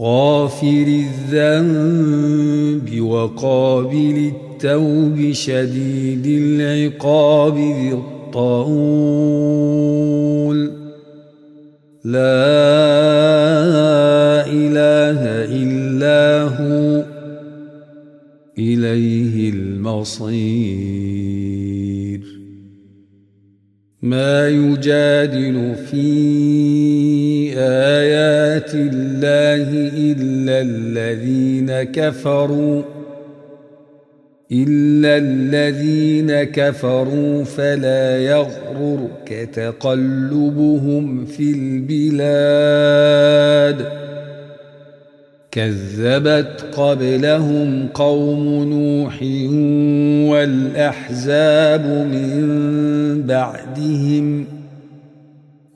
غافر الذنب وقابل التوب شديد العقاب ذي الطول. لا إله إلا هو. إليه المصير. ما يجادل في آيات الله إلا الذين كفروا إلا الذين كفروا فلا يغررك تقلبهم في البلاد. كذبت قبلهم قوم نوح والأحزاب من بعدهم.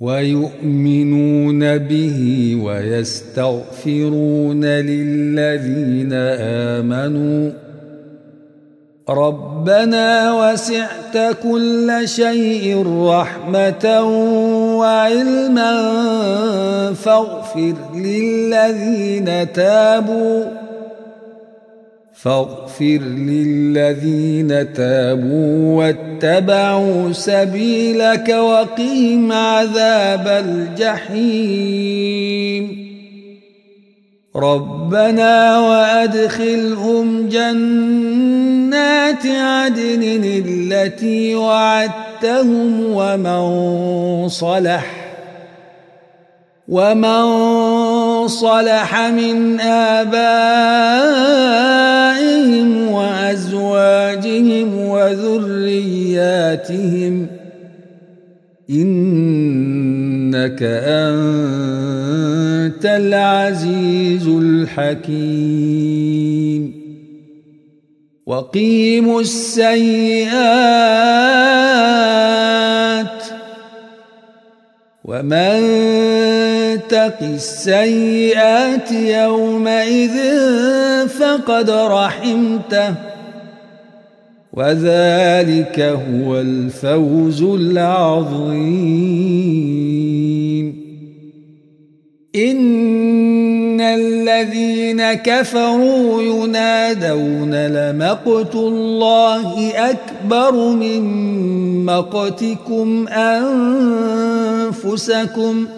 ويؤمنون به ويستغفرون للذين آمنوا. ربنا وسعت كل شيء رحمة وعلما فاغفر للذين تابوا. فاغفر للذين تابوا واتبعوا سبيلك وقهم عذاب الجحيم. ربنا وأدخلهم جنات عدن التي وعدتهم ومن صلح ومن صلح من آبائهم وأزواجهم وذرياتهم. إنك أنت العزيز الحكيم. وقيموا السيئات ومن تق السيئات يومئذ فقد رحمته. وذلك هو الفوز العظيم. إن الذين كفروا ينادون لمقت الله أكبر من مقتكم أنفسكم ۖ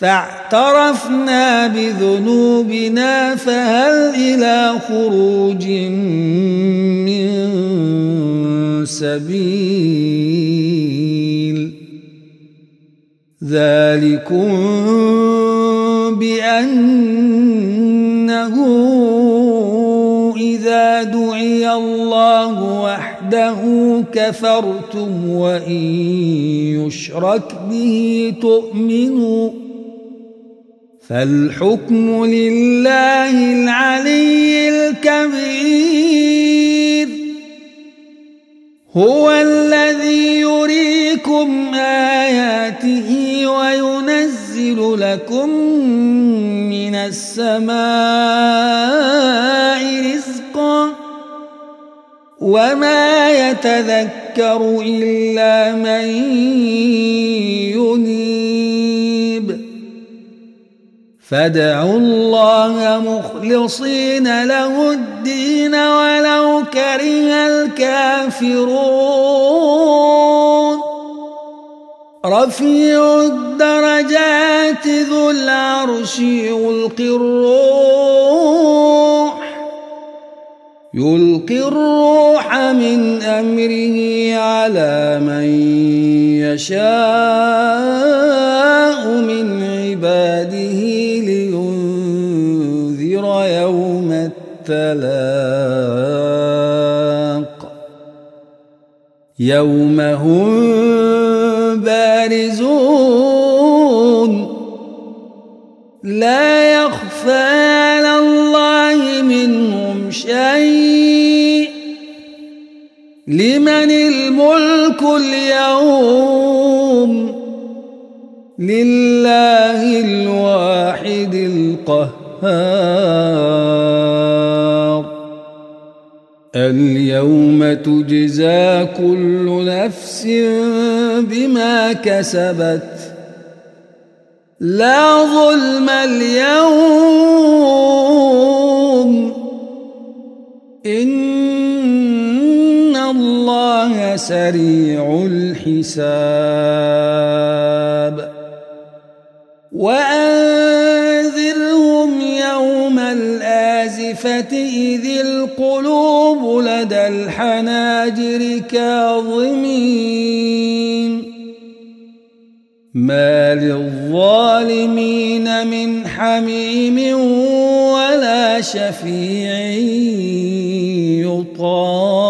فاعترفنا بذنوبنا فهل إلى خروج من سبيل؟ ذلكم بأنه إذا دعي الله وحده كفرتم وإن يشرك به تؤمنوا فالحكم لله العلي الكبير. هو الذي يريكم آياته وينزل لكم من السماء رزقا. وما يتذكر إلا من ينيب فادعوا الله مخلصين له الدين ولو كره الكافرون. رفيع الدرجات ذو العرش يلقي الروح. يلقي الروح من أمره على من يشاء. التلاق يوم هم بارزون. لا يخفى على الله منهم شيء. لمن الملك اليوم. لله الواحد القهار. اليوم تجزى كل نفس بما كسبت. لا ظلم اليوم. إن الله سريع الحساب. وأنذرهم الآزفة إذ القلوب لدى الحناجر كاظمين ما للظالمين من حميم ولا شفيع يطاع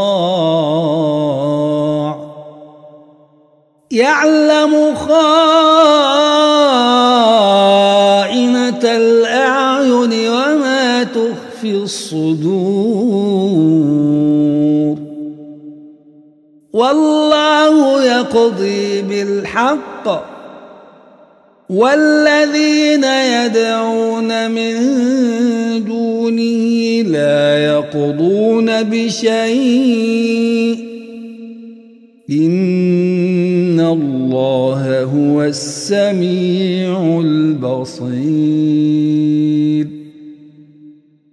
يعلم خائنة تخفي الصدور. والله يقضي بالحق. والذين يدعون من دونه لا يقضون بشيء. إن الله هو السميع البصير.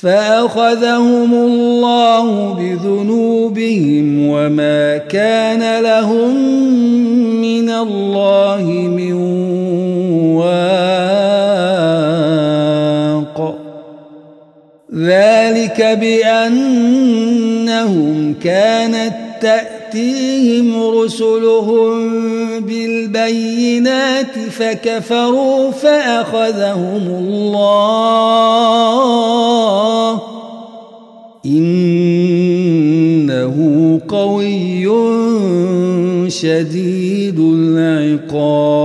فأخذهم الله بذنوبهم وما كان لهم من الله من واق. ذلك بأنهم كانت تأتيهم رسلهم بالبينات فكفروا فأخذهم الله. إنه قوي شديد العقاب.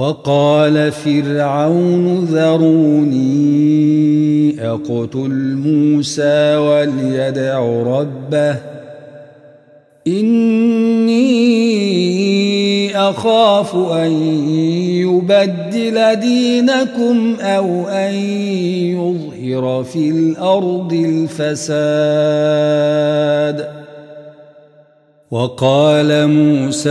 وقال فرعون ذروني أقتل موسى وليدع ربه إني أخاف أن يبدل دينكم أو أن يظهر في الأرض الفساد وقال موسى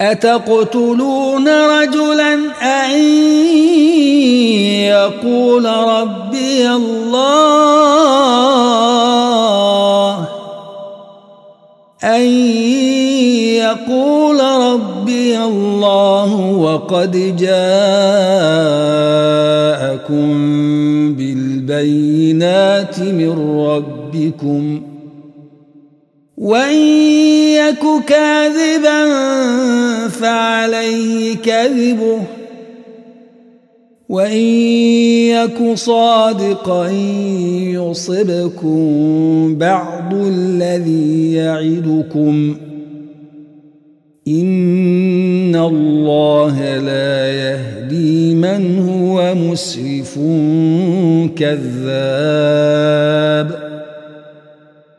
أتقتلون رجلا؟ أن يقول ربي الله. أن يقول ربي الله وقد جاءكم بالبينات من ربكم. وإن يك كاذبا فعليه كذبه وإن يك صادقا يصبكم بعض الذي يعدكم إن الله لا يهدي من هو مسرف كذاب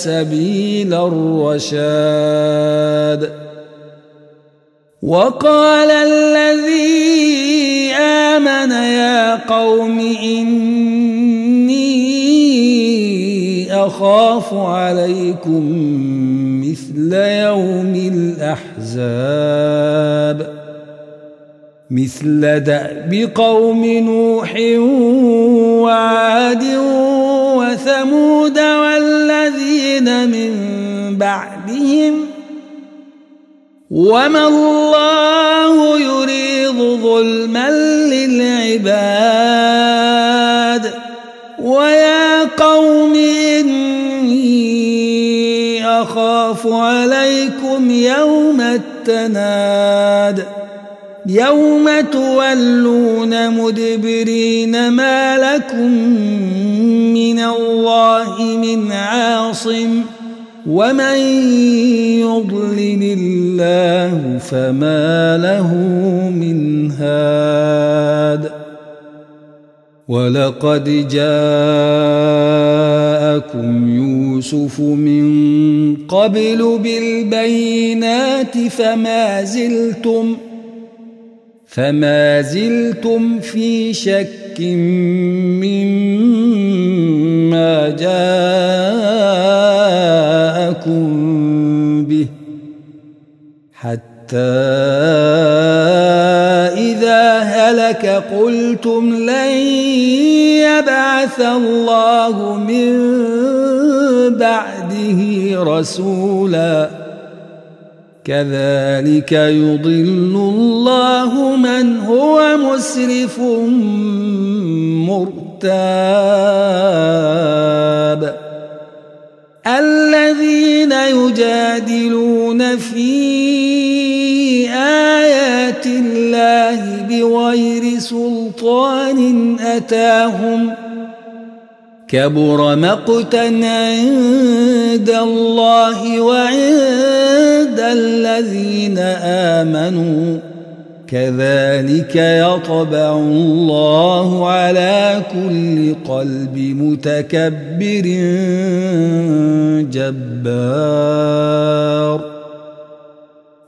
سبيل الرشاد. وقال الذي آمن يا قوم إني أخاف عليكم مثل يوم الأحزاب. مثل دأب قوم نوح وعاد وثمود والذين من بعدهم وما الله يريد ظلما للعباد ويا قوم إني أخاف عليكم يوم التناد يوم تولون مدبرين ما لكم من الله من عاصم ومن يضلل الله فما له من هاد ولقد جاءكم يوسف من قبل بالبينات فما زلتم فما زلتم في شك مما جاءكم به حتى إذا هلك قلتم لن يبعث الله من بعده رسولا كذلك يضل الله من هو مسرف مرتاب. الذين يجادلون في آيات الله بغير سلطان أتاهم كبر مقتا عند الله وعند الذين آمنوا. كذلك يطبع الله على كل قلب متكبر جبار.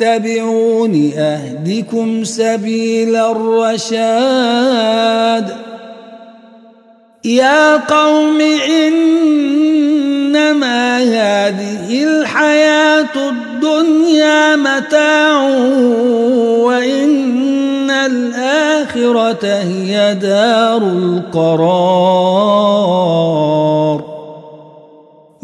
اتبعون أهدكم سبيل الرشاد. يا قوم إنما هذه الحياة الدنيا متاع وإن الآخرة هي دار القرار.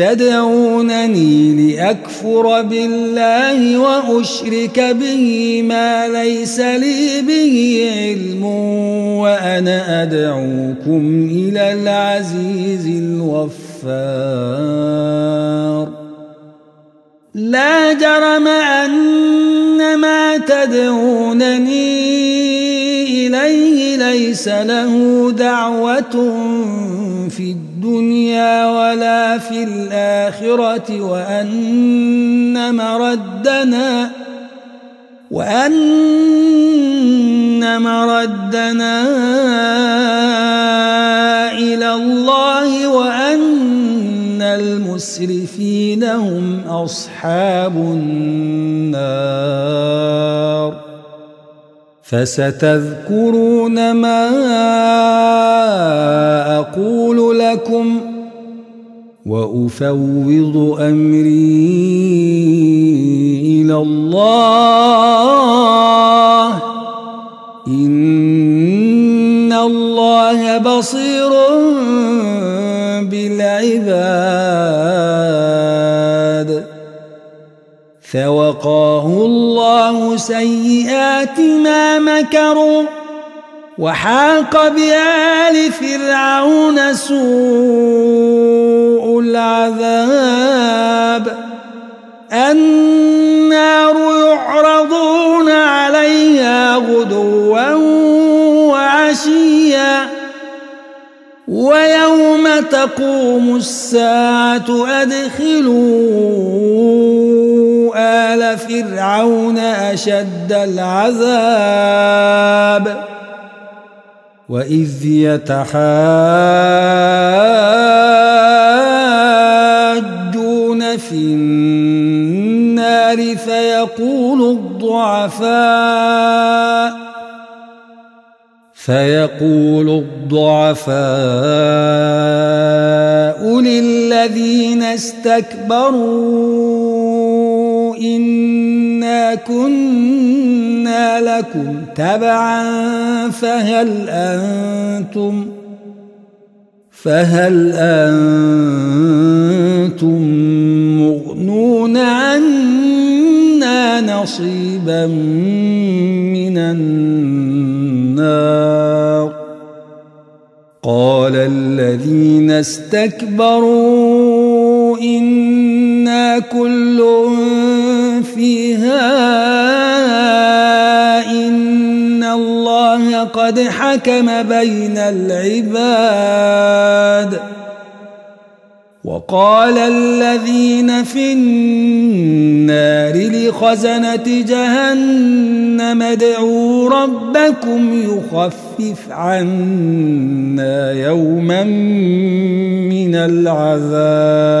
تدعونني لأكفر بالله وأشرك به ما ليس لي به علم وأنا أدعوكم إلى العزيز الغفار. لا جرم أن ما تدعونني إليه ليس له دعوة في الدنيا ولا في الآخرة وأن مردنا وأن مردنا إلى الله وأن المسرفين هم أصحاب النار. فستذكرون ما أقول لكم وأفوض أمري إلى الله. إن الله بصير. فوقاه الله سيئات ما مكروا وحاق بآل فرعون سوء العذاب. النار يعرضون عليها غدوا وعشيا. ويوم تقوم الساعة أدخلوا آل فرعون أشد العذاب وإذ يتحاجون في النار فيقول الضعفاء فيقول الضعفاء للذين استكبروا إنا كنا لكم تبعا فهل أنتم فهل أنتم مغنون عنا نصيبا من النار قال الذين استكبروا إنا كل فيها إن الله قد حكم بين العباد. وقال الذين في النار لخزنة جهنم ادعوا ربكم يخفف عنا يوما من العذاب.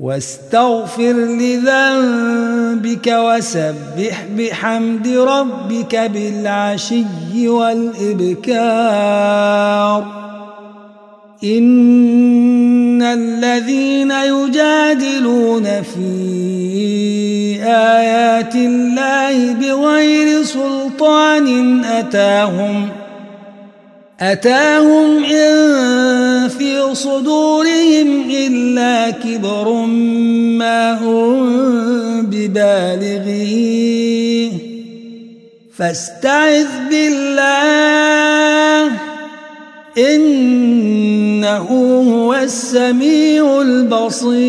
واستغفر لذنبك وسبح بحمد ربك بالعشي والإبكار. إن الذين يجادلون في آيات الله بغير سلطان أتاهم أتاهم إن في صدورهم إلا كبر ما هم ببالغيه. فاستعذ بالله إنه هو السميع البصير.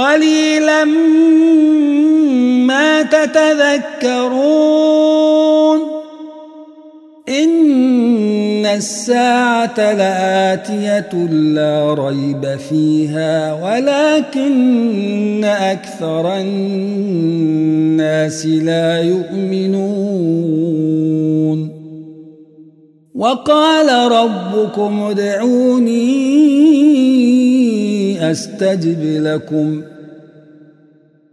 قليلا ما تتذكرون إن الساعة لآتية لا ريب فيها ولكن أكثر الناس لا يؤمنون وقال ربكم ادعوني أستجب لكم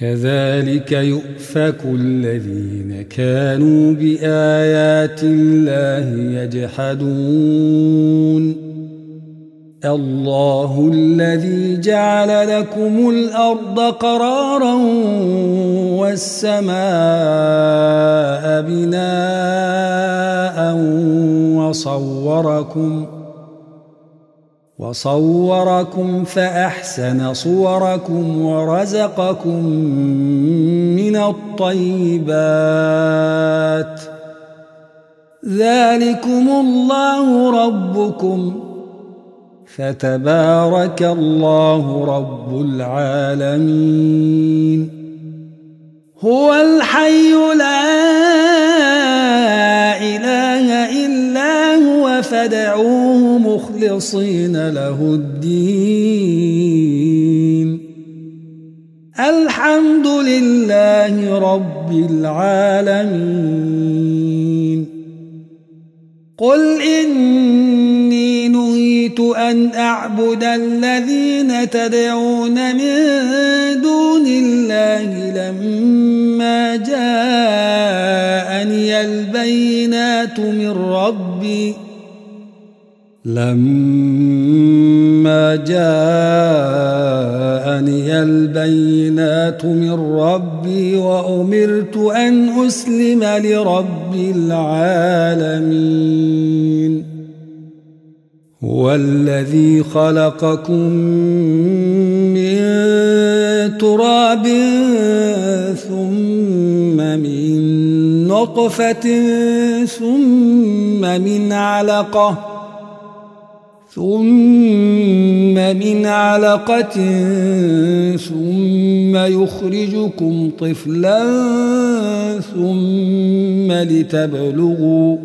كذلك يؤفك الذين كانوا بآيات الله يجحدون. الله الذي جعل لكم الأرض قرارا والسماء بناء وصوركم ۖ وصوركم فأحسن صوركم ورزقكم من الطيبات. ذلكم الله ربكم. فتبارك الله رب العالمين. هو الحي لا فدعوه مخلصين له الدين. الحمد لله رب العالمين. قل إني نهيت أن أعبد الذين تدعون من دون الله لما جاءني البينات من ربي. لما جاءني البينات من ربي وأمرت أن أسلم لرب العالمين. هو الذي خلقكم من تراب ثم من نطفة ثم من علقة ثم من علقة ثم يخرجكم طفلا ثم لتبلغوا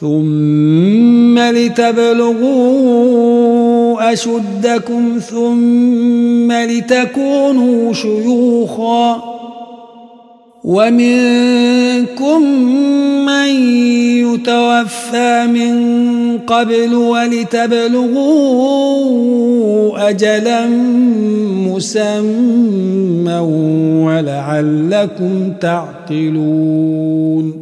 ثم لتبلغوا أشدكم ثم لتكونوا شيوخا ومنكم من يتوفى من قبل ولتبلغوا أجلا مسمى ولعلكم تعقلون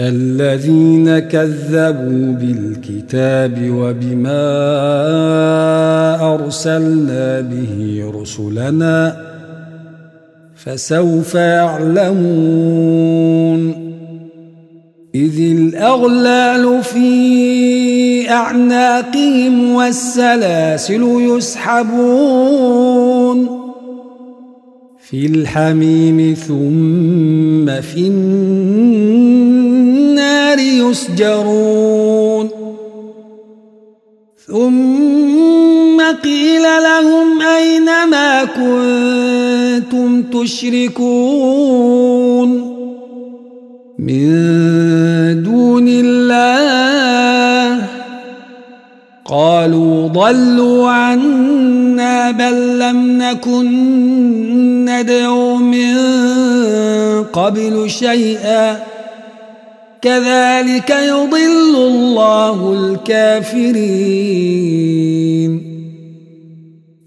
الذين كذبوا بالكتاب وبما أرسلنا به رسلنا فسوف يعلمون إذ الأغلال في أعناقهم والسلاسل يسحبون في الحميم ثم في النار يسجرون. ثم قيل لهم أين ما كنتم تشركون؟ من دون الله قالوا ضلوا عنا بل لم نكن ندعو من قبل شيئا. كذلك يضل الله الكافرين.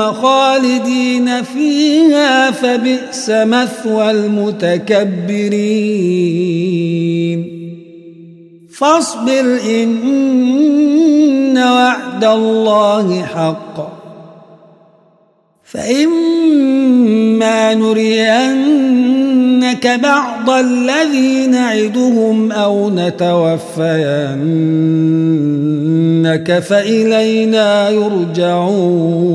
خالدين خالدين فيها فبئس مثوى المتكبرين. فاصبر إن وعد الله حق. فإما نرينك بعض الذي نعدهم أو نتوفينك فإلينا يرجعون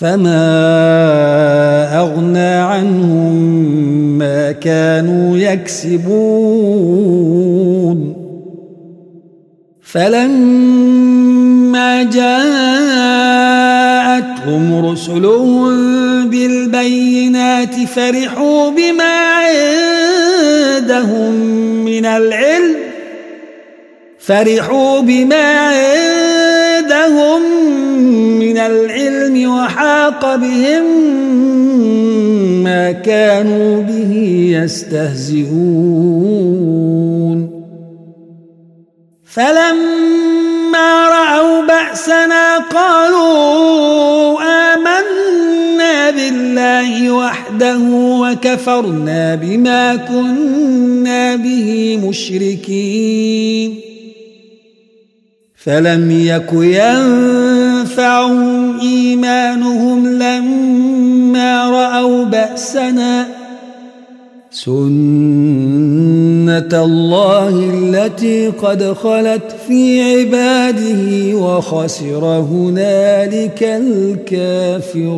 فما أغنى عنهم ما كانوا يكسبون فلما جاءتهم رسلهم بالبينات فرحوا بما عندهم من العلم فرحوا بما عندهم من العلم وحاق بهم ما كانوا به يستهزئون. فلما رأوا بأسنا قالوا آمنا بالله وحده وكفرنا بما كنا به مشركين. فلم يك ينفعهم إيمانهم لما رأوا بأسنا سنة الله التي قد خلت في عباده وخسر هنالك الكافرون